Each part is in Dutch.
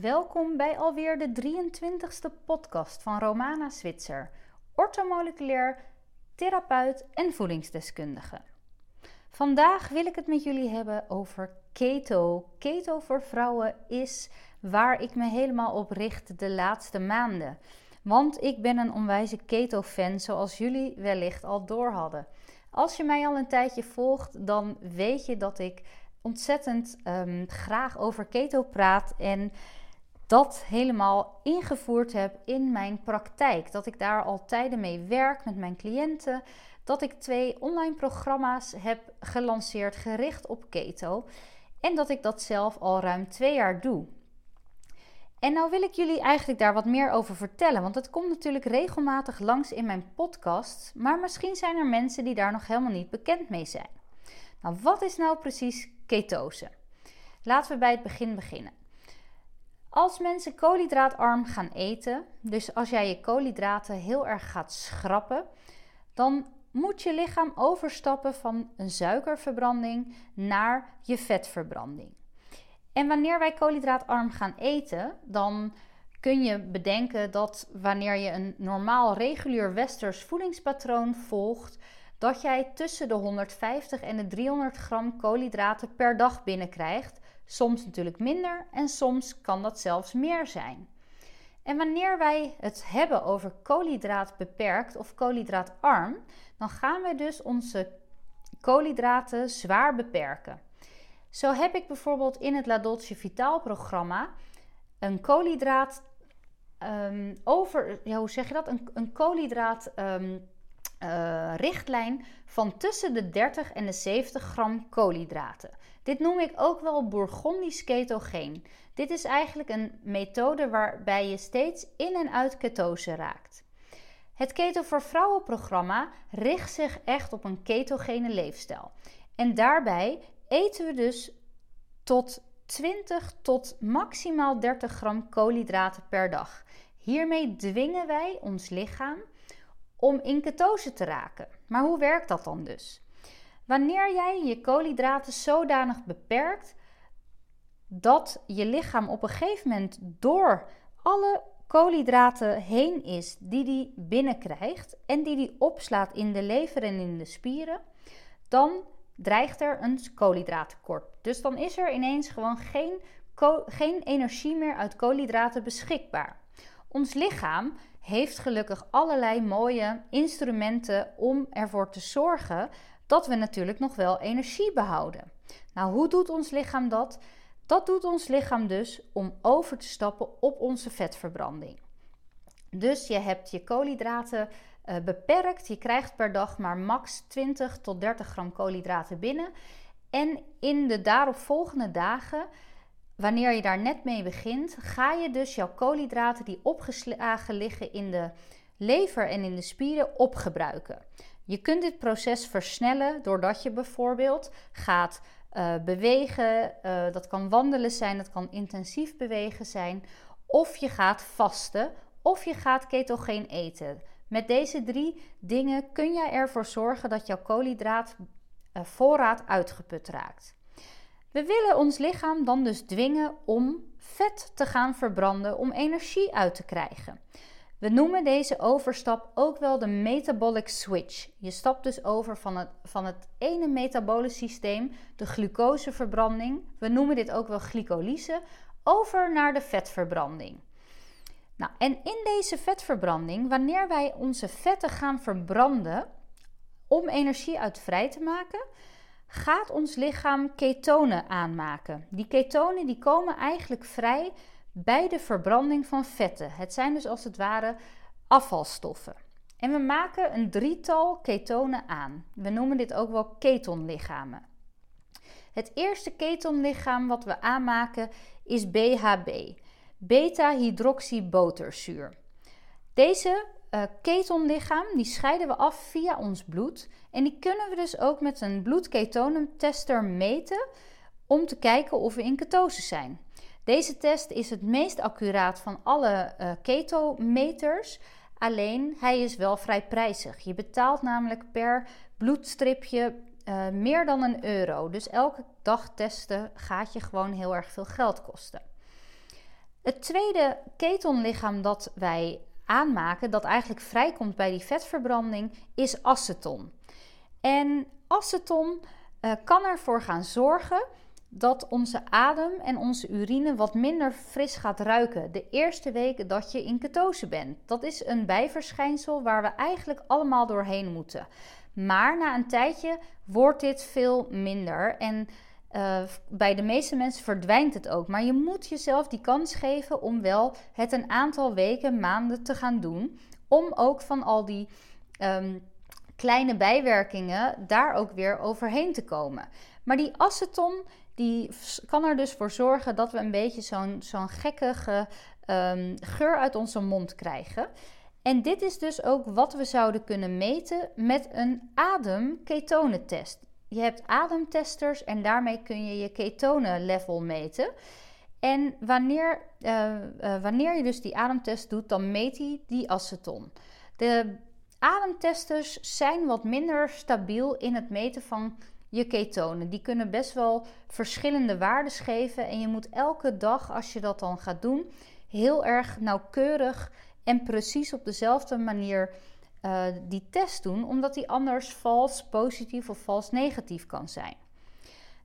Welkom bij alweer de 23ste podcast van Romana Switzer, ortomoleculair therapeut en voedingsdeskundige. Vandaag wil ik het met jullie hebben over keto. Keto voor vrouwen is waar ik me helemaal op richt de laatste maanden. Want ik ben een onwijze keto-fan, zoals jullie wellicht al door hadden. Als je mij al een tijdje volgt, dan weet je dat ik ontzettend um, graag over keto praat en dat helemaal ingevoerd heb in mijn praktijk. Dat ik daar al tijden mee werk met mijn cliënten. Dat ik twee online programma's heb gelanceerd gericht op keto. En dat ik dat zelf al ruim twee jaar doe. En nou wil ik jullie eigenlijk daar wat meer over vertellen, want het komt natuurlijk regelmatig langs in mijn podcast, maar misschien zijn er mensen die daar nog helemaal niet bekend mee zijn. Nou, wat is nou precies ketose? Laten we bij het begin beginnen. Als mensen koolhydraatarm gaan eten, dus als jij je koolhydraten heel erg gaat schrappen, dan moet je lichaam overstappen van een suikerverbranding naar je vetverbranding. En wanneer wij koolhydraatarm gaan eten, dan kun je bedenken dat wanneer je een normaal regulier westers voedingspatroon volgt, dat jij tussen de 150 en de 300 gram koolhydraten per dag binnenkrijgt. Soms natuurlijk minder en soms kan dat zelfs meer zijn. En wanneer wij het hebben over koolhydraat beperkt of koolhydraatarm, dan gaan we dus onze koolhydraten zwaar beperken. Zo heb ik bijvoorbeeld in het La Dolce Vitaal programma een koolhydraat um, over, hoe zeg je dat? Een, een koolhydraat um, uh, richtlijn van tussen de 30 en de 70 gram koolhydraten. Dit noem ik ook wel Bourgondisch ketogeen. Dit is eigenlijk een methode waarbij je steeds in en uit ketose raakt. Het Keto voor Vrouwen programma richt zich echt op een ketogene leefstijl. En daarbij eten we dus tot 20 tot maximaal 30 gram koolhydraten per dag. Hiermee dwingen wij ons lichaam om in ketose te raken. Maar hoe werkt dat dan dus? Wanneer jij je koolhydraten zodanig beperkt dat je lichaam op een gegeven moment door alle koolhydraten heen is die die binnenkrijgt en die die opslaat in de lever en in de spieren, dan dreigt er een koolhydraattekort. Dus dan is er ineens gewoon geen, geen energie meer uit koolhydraten beschikbaar. Ons lichaam heeft gelukkig allerlei mooie instrumenten om ervoor te zorgen dat we natuurlijk nog wel energie behouden. Nou, hoe doet ons lichaam dat? Dat doet ons lichaam dus om over te stappen op onze vetverbranding. Dus je hebt je koolhydraten uh, beperkt. Je krijgt per dag maar max 20 tot 30 gram koolhydraten binnen. En in de daaropvolgende dagen, wanneer je daar net mee begint, ga je dus jouw koolhydraten die opgeslagen liggen in de lever en in de spieren opgebruiken. Je kunt dit proces versnellen doordat je bijvoorbeeld gaat uh, bewegen. Uh, dat kan wandelen zijn, dat kan intensief bewegen zijn. Of je gaat vasten, of je gaat ketogeen eten. Met deze drie dingen kun je ervoor zorgen dat jouw koolhydraatvoorraad eh, uitgeput raakt. We willen ons lichaam dan dus dwingen om vet te gaan verbranden om energie uit te krijgen. We noemen deze overstap ook wel de metabolic switch. Je stapt dus over van het, van het ene metabole systeem, de glucoseverbranding, we noemen dit ook wel glycolyse, over naar de vetverbranding. Nou, en in deze vetverbranding, wanneer wij onze vetten gaan verbranden om energie uit vrij te maken, gaat ons lichaam ketonen aanmaken. Die ketonen die komen eigenlijk vrij bij de verbranding van vetten. Het zijn dus als het ware afvalstoffen. En we maken een drietal ketonen aan. We noemen dit ook wel ketonlichamen. Het eerste ketonlichaam wat we aanmaken is BHB beta-hydroxyboterzuur. Deze uh, ketonlichaam die scheiden we af via ons bloed en die kunnen we dus ook met een bloedketonemtester meten om te kijken of we in ketose zijn. Deze test is het meest accuraat van alle uh, ketometers. Alleen hij is wel vrij prijzig. Je betaalt namelijk per bloedstripje uh, meer dan een euro. Dus elke dag testen gaat je gewoon heel erg veel geld kosten. Het tweede ketonlichaam dat wij aanmaken, dat eigenlijk vrijkomt bij die vetverbranding, is aceton. En aceton uh, kan ervoor gaan zorgen dat onze adem en onze urine wat minder fris gaat ruiken de eerste weken dat je in ketose bent. Dat is een bijverschijnsel waar we eigenlijk allemaal doorheen moeten. Maar na een tijdje wordt dit veel minder en uh, bij de meeste mensen verdwijnt het ook. Maar je moet jezelf die kans geven om wel het een aantal weken, maanden te gaan doen. Om ook van al die um, kleine bijwerkingen daar ook weer overheen te komen. Maar die aceton die kan er dus voor zorgen dat we een beetje zo'n zo'n gekkige um, geur uit onze mond krijgen. En dit is dus ook wat we zouden kunnen meten met een ademketonentest. Je hebt ademtesters en daarmee kun je je ketonenlevel meten. En wanneer, uh, uh, wanneer je dus die ademtest doet, dan meet hij die aceton. De ademtesters zijn wat minder stabiel in het meten van je ketonen. Die kunnen best wel verschillende waarden geven. En je moet elke dag, als je dat dan gaat doen, heel erg nauwkeurig en precies op dezelfde manier uh, die test doen, omdat die anders vals positief of vals negatief kan zijn.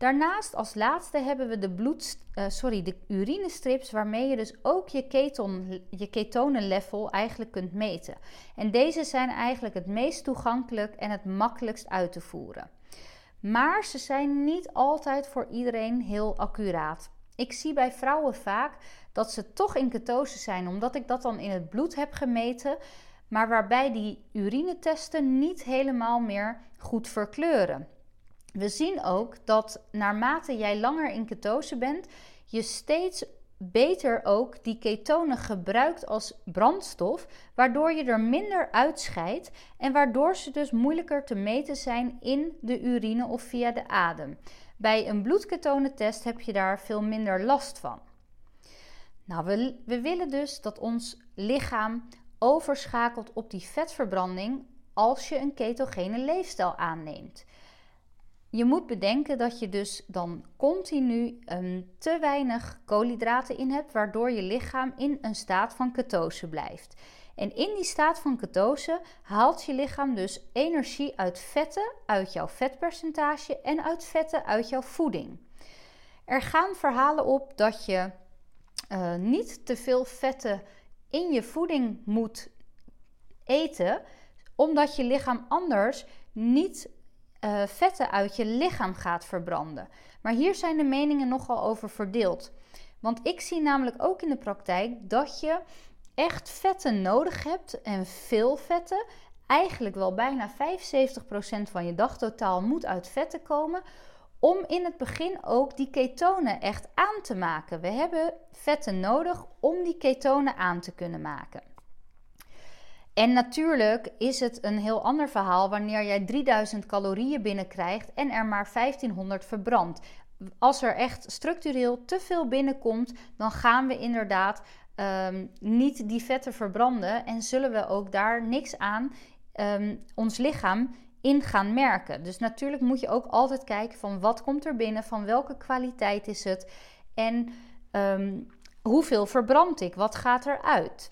Daarnaast als laatste hebben we de, bloed, uh, sorry, de urinestrips waarmee je dus ook je, keton, je ketonenlevel eigenlijk kunt meten. En deze zijn eigenlijk het meest toegankelijk en het makkelijkst uit te voeren. Maar ze zijn niet altijd voor iedereen heel accuraat. Ik zie bij vrouwen vaak dat ze toch in ketose zijn, omdat ik dat dan in het bloed heb gemeten, maar waarbij die urinetesten niet helemaal meer goed verkleuren. We zien ook dat naarmate jij langer in ketose bent, je steeds beter ook die ketonen gebruikt als brandstof, waardoor je er minder uitscheidt en waardoor ze dus moeilijker te meten zijn in de urine of via de adem. Bij een bloedketonentest heb je daar veel minder last van. Nou, we, we willen dus dat ons lichaam overschakelt op die vetverbranding als je een ketogene leefstijl aanneemt. Je moet bedenken dat je dus dan continu um, te weinig koolhydraten in hebt, waardoor je lichaam in een staat van ketose blijft. En in die staat van ketose haalt je lichaam dus energie uit vetten, uit jouw vetpercentage en uit vetten uit jouw voeding. Er gaan verhalen op dat je uh, niet te veel vetten in je voeding moet eten, omdat je lichaam anders niet uh, vetten uit je lichaam gaat verbranden. Maar hier zijn de meningen nogal over verdeeld. Want ik zie namelijk ook in de praktijk dat je echt vetten nodig hebt en veel vetten. Eigenlijk wel bijna 75% van je dagtotaal moet uit vetten komen. Om in het begin ook die ketonen echt aan te maken. We hebben vetten nodig om die ketonen aan te kunnen maken. En natuurlijk is het een heel ander verhaal wanneer jij 3000 calorieën binnenkrijgt en er maar 1500 verbrandt. Als er echt structureel te veel binnenkomt, dan gaan we inderdaad um, niet die vetten verbranden en zullen we ook daar niks aan um, ons lichaam in gaan merken. Dus natuurlijk moet je ook altijd kijken van wat komt er binnen, van welke kwaliteit is het en um, hoeveel verbrand ik, wat gaat eruit.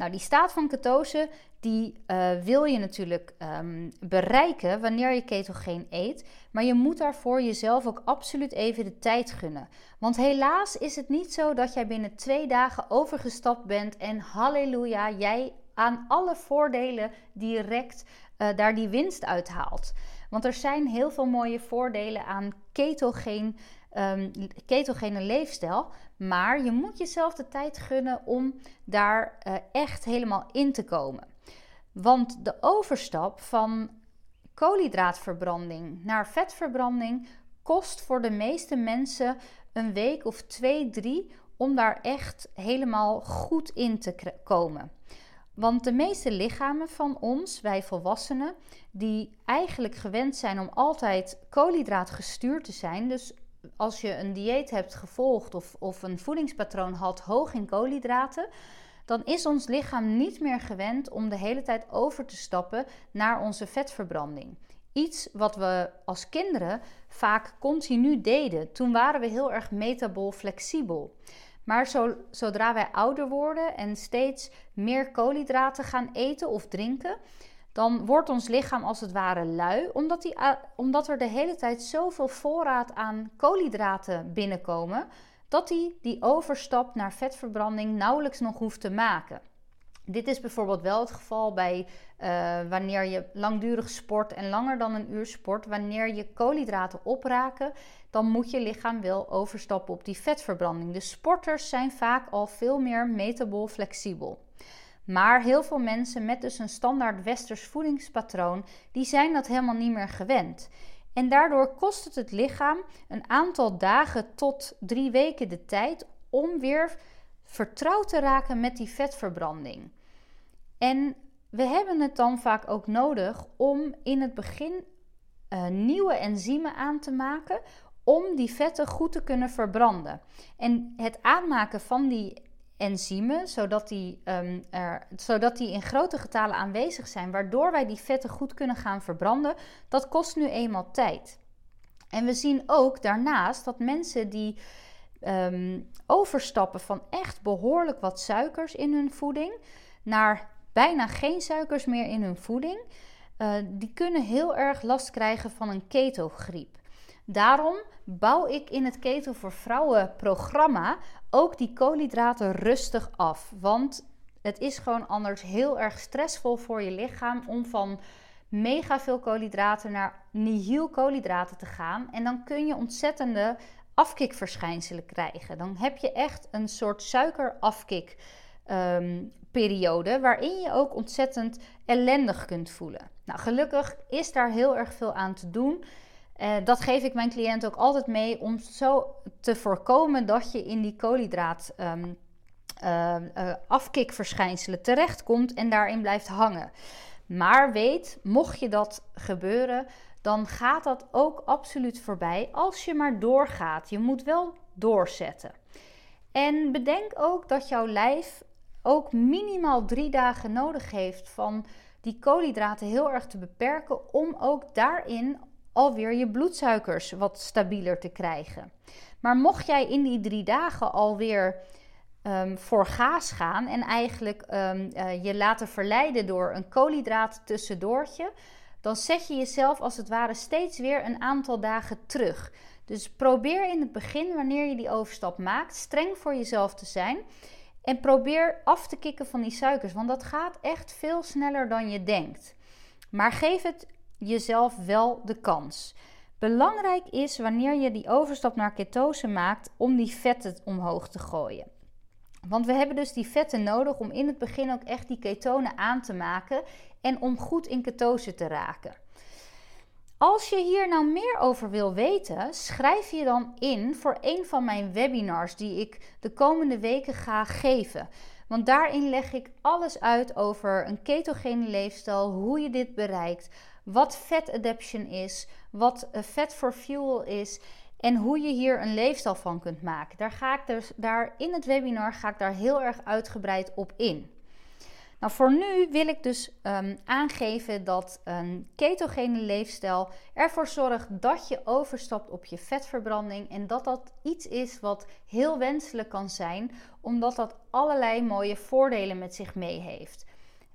Nou, die staat van ketose, die uh, wil je natuurlijk um, bereiken wanneer je ketogeen eet. Maar je moet daarvoor jezelf ook absoluut even de tijd gunnen. Want helaas is het niet zo dat jij binnen twee dagen overgestapt bent en halleluja, jij aan alle voordelen direct uh, daar die winst uithaalt. Want er zijn heel veel mooie voordelen aan ketogeen, um, ketogene leefstijl. Maar je moet jezelf de tijd gunnen om daar uh, echt helemaal in te komen. Want de overstap van koolhydraatverbranding naar vetverbranding kost voor de meeste mensen een week of twee, drie om daar echt helemaal goed in te komen. Want de meeste lichamen van ons, wij volwassenen, die eigenlijk gewend zijn om altijd koolhydraat gestuurd te zijn, dus als je een dieet hebt gevolgd of, of een voedingspatroon had hoog in koolhydraten, dan is ons lichaam niet meer gewend om de hele tijd over te stappen naar onze vetverbranding. Iets wat we als kinderen vaak continu deden. Toen waren we heel erg metabool flexibel. Maar zo, zodra wij ouder worden en steeds meer koolhydraten gaan eten of drinken, dan wordt ons lichaam als het ware lui, omdat, die, omdat er de hele tijd zoveel voorraad aan koolhydraten binnenkomen, dat hij die overstap naar vetverbranding nauwelijks nog hoeft te maken. Dit is bijvoorbeeld wel het geval bij uh, wanneer je langdurig sport en langer dan een uur sport. Wanneer je koolhydraten opraken, dan moet je lichaam wel overstappen op die vetverbranding. De sporters zijn vaak al veel meer metabol flexibel. Maar heel veel mensen met dus een standaard westers voedingspatroon, die zijn dat helemaal niet meer gewend. En daardoor kost het het lichaam een aantal dagen tot drie weken de tijd om weer vertrouwd te raken met die vetverbranding. En we hebben het dan vaak ook nodig om in het begin uh, nieuwe enzymen aan te maken om die vetten goed te kunnen verbranden. En het aanmaken van die enzymen, zodat die, um, er, zodat die in grote getalen aanwezig zijn, waardoor wij die vetten goed kunnen gaan verbranden, dat kost nu eenmaal tijd. En we zien ook daarnaast dat mensen die um, overstappen van echt behoorlijk wat suikers in hun voeding naar bijna geen suikers meer in hun voeding, uh, die kunnen heel erg last krijgen van een ketogriep. Daarom bouw ik in het Keto voor Vrouwen programma ook die koolhydraten rustig af. Want het is gewoon anders heel erg stressvol voor je lichaam om van mega veel koolhydraten naar nihil koolhydraten te gaan. En dan kun je ontzettende afkikverschijnselen krijgen. Dan heb je echt een soort suikerafkik um, periode waarin je ook ontzettend ellendig kunt voelen. Nou, gelukkig is daar heel erg veel aan te doen. Uh, dat geef ik mijn cliënt ook altijd mee om zo te voorkomen dat je in die koolhydraat um, uh, uh, afkikverschijnselen terechtkomt en daarin blijft hangen. Maar weet, mocht je dat gebeuren, dan gaat dat ook absoluut voorbij als je maar doorgaat. Je moet wel doorzetten. En bedenk ook dat jouw lijf ook minimaal drie dagen nodig heeft van die koolhydraten heel erg te beperken om ook daarin alweer je bloedsuikers wat stabieler te krijgen. Maar mocht jij in die drie dagen alweer um, voor gaas gaan en eigenlijk um, uh, je laten verleiden door een koolhydraat tussendoortje, dan zet je jezelf als het ware steeds weer een aantal dagen terug. Dus probeer in het begin, wanneer je die overstap maakt, streng voor jezelf te zijn. En probeer af te kicken van die suikers, want dat gaat echt veel sneller dan je denkt. Maar geef het jezelf wel de kans. Belangrijk is wanneer je die overstap naar ketose maakt om die vetten omhoog te gooien. Want we hebben dus die vetten nodig om in het begin ook echt die ketonen aan te maken en om goed in ketose te raken. Als je hier nou meer over wil weten, schrijf je dan in voor een van mijn webinars die ik de komende weken ga geven. Want daarin leg ik alles uit over een ketogene leefstijl, hoe je dit bereikt, wat fat adaption is, wat fat for fuel is en hoe je hier een leefstijl van kunt maken. Daar ga ik dus daar in het webinar ga ik daar heel erg uitgebreid op in. Nou, voor nu wil ik dus um, aangeven dat een ketogene leefstijl ervoor zorgt dat je overstapt op je vetverbranding en dat dat iets is wat heel wenselijk kan zijn, omdat dat allerlei mooie voordelen met zich mee heeft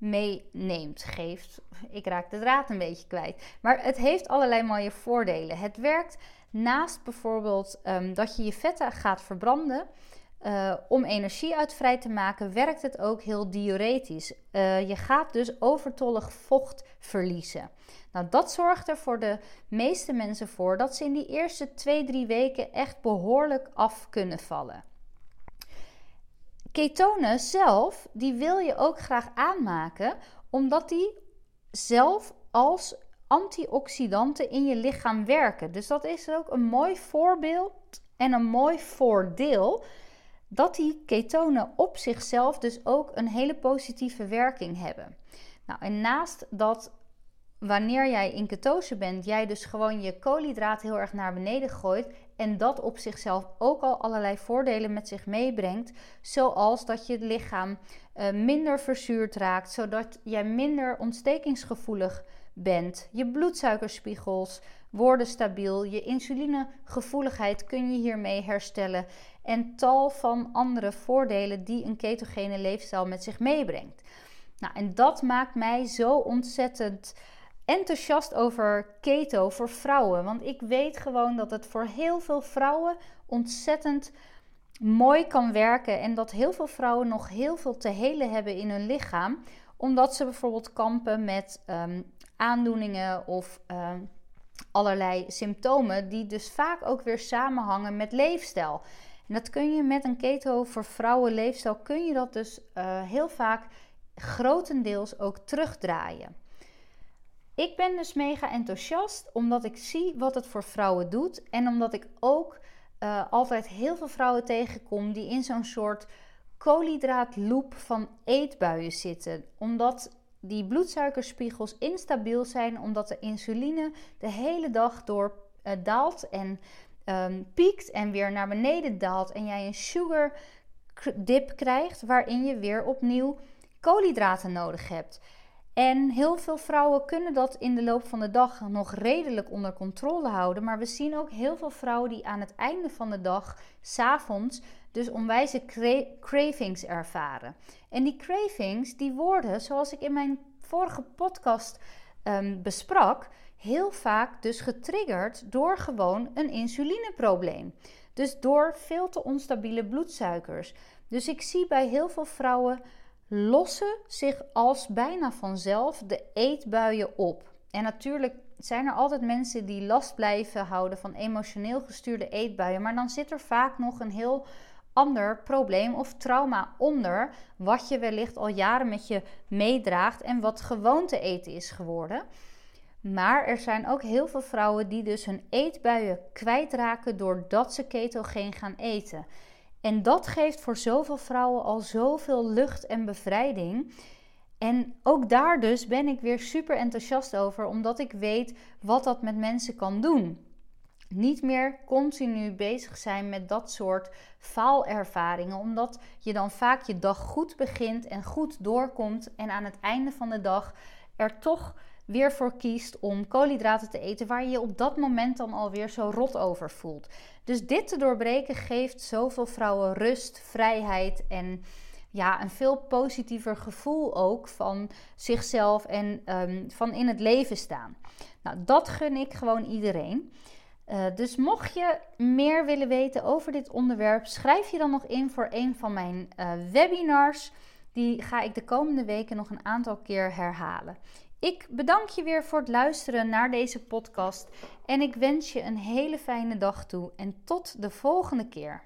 meeneemt, geeft. Ik raak de draad een beetje kwijt. Maar het heeft allerlei mooie voordelen. Het werkt naast bijvoorbeeld um, dat je je vetten gaat verbranden. Uh, om energie uit vrij te maken, werkt het ook heel diuretisch. Uh, je gaat dus overtollig vocht verliezen. Nou, dat zorgt er voor de meeste mensen voor dat ze in die eerste 2-3 weken echt behoorlijk af kunnen vallen. Ketonen zelf, die wil je ook graag aanmaken, omdat die zelf als antioxidanten in je lichaam werken. Dus dat is ook een mooi voorbeeld en een mooi voordeel dat die ketonen op zichzelf dus ook een hele positieve werking hebben. Nou, en naast dat wanneer jij in ketose bent, jij dus gewoon je koolhydraat heel erg naar beneden gooit en dat op zichzelf ook al allerlei voordelen met zich meebrengt, zoals dat je het lichaam uh, minder verzuurd raakt, zodat jij minder ontstekingsgevoelig bent, je bloedsuikerspiegels worden stabiel. Je insulinegevoeligheid kun je hiermee herstellen. En tal van andere voordelen die een ketogene leefstijl met zich meebrengt. Nou, en dat maakt mij zo ontzettend enthousiast over keto voor vrouwen. Want ik weet gewoon dat het voor heel veel vrouwen ontzettend mooi kan werken. En dat heel veel vrouwen nog heel veel te helen hebben in hun lichaam. Omdat ze bijvoorbeeld kampen met ehm, aandoeningen of ehm, allerlei symptomen. Die dus vaak ook weer samenhangen met leefstijl. En dat kun je met een keto voor vrouwen leefstijl kun je dat dus uh, heel vaak grotendeels ook terugdraaien. Ik ben dus mega enthousiast omdat ik zie wat het voor vrouwen doet en omdat ik ook uh, altijd heel veel vrouwen tegenkom die in zo'n soort koolhydraatloop van eetbuien zitten. Omdat die bloedsuikerspiegels instabiel zijn, omdat de insuline de hele dag door uh, daalt en um, piekt en weer naar beneden daalt. En jij een sugar dip krijgt waarin je weer opnieuw koolhydraten nodig hebt. En heel veel vrouwen kunnen dat in de loop van de dag nog redelijk onder controle houden. Maar we zien ook heel veel vrouwen die aan het einde van de dag, s'avonds, dus onwijze cravings ervaren. En die cravings, die worden, zoals ik in mijn vorige podcast um, besprak, heel vaak dus getriggerd door gewoon een insulineprobleem. Dus door veel te onstabiele bloedsuikers. Dus ik zie bij heel veel vrouwen lossen zich als bijna vanzelf de eetbuien op. En natuurlijk zijn er altijd mensen die last blijven houden van emotioneel gestuurde eetbuien, maar dan zit er vaak nog een heel ander probleem of trauma onder, wat je wellicht al jaren met je meedraagt en wat gewoonte eten is geworden. Maar er zijn ook heel veel vrouwen die dus hun eetbuien kwijtraken doordat ze ketogeen gaan eten. En dat geeft voor zoveel vrouwen al zoveel lucht en bevrijding. En ook daar dus ben ik weer super enthousiast over, omdat ik weet wat dat met mensen kan doen. Niet meer continu bezig zijn met dat soort faalervaringen, omdat je dan vaak je dag goed begint en goed doorkomt en aan het einde van de dag er toch weer voor kiest om koolhydraten te eten waar je je op dat moment dan alweer zo rot over voelt. Dus dit te doorbreken geeft zoveel vrouwen rust, vrijheid en ja, een veel positiever gevoel ook van zichzelf en um, van in het leven staan. Nou, dat gun ik gewoon iedereen. Uh, dus mocht je meer willen weten over dit onderwerp, schrijf je dan nog in voor een van mijn uh, webinars. Die ga ik de komende weken nog een aantal keer herhalen. Ik bedank je weer voor het luisteren naar deze podcast en ik wens je een hele fijne dag toe en tot de volgende keer.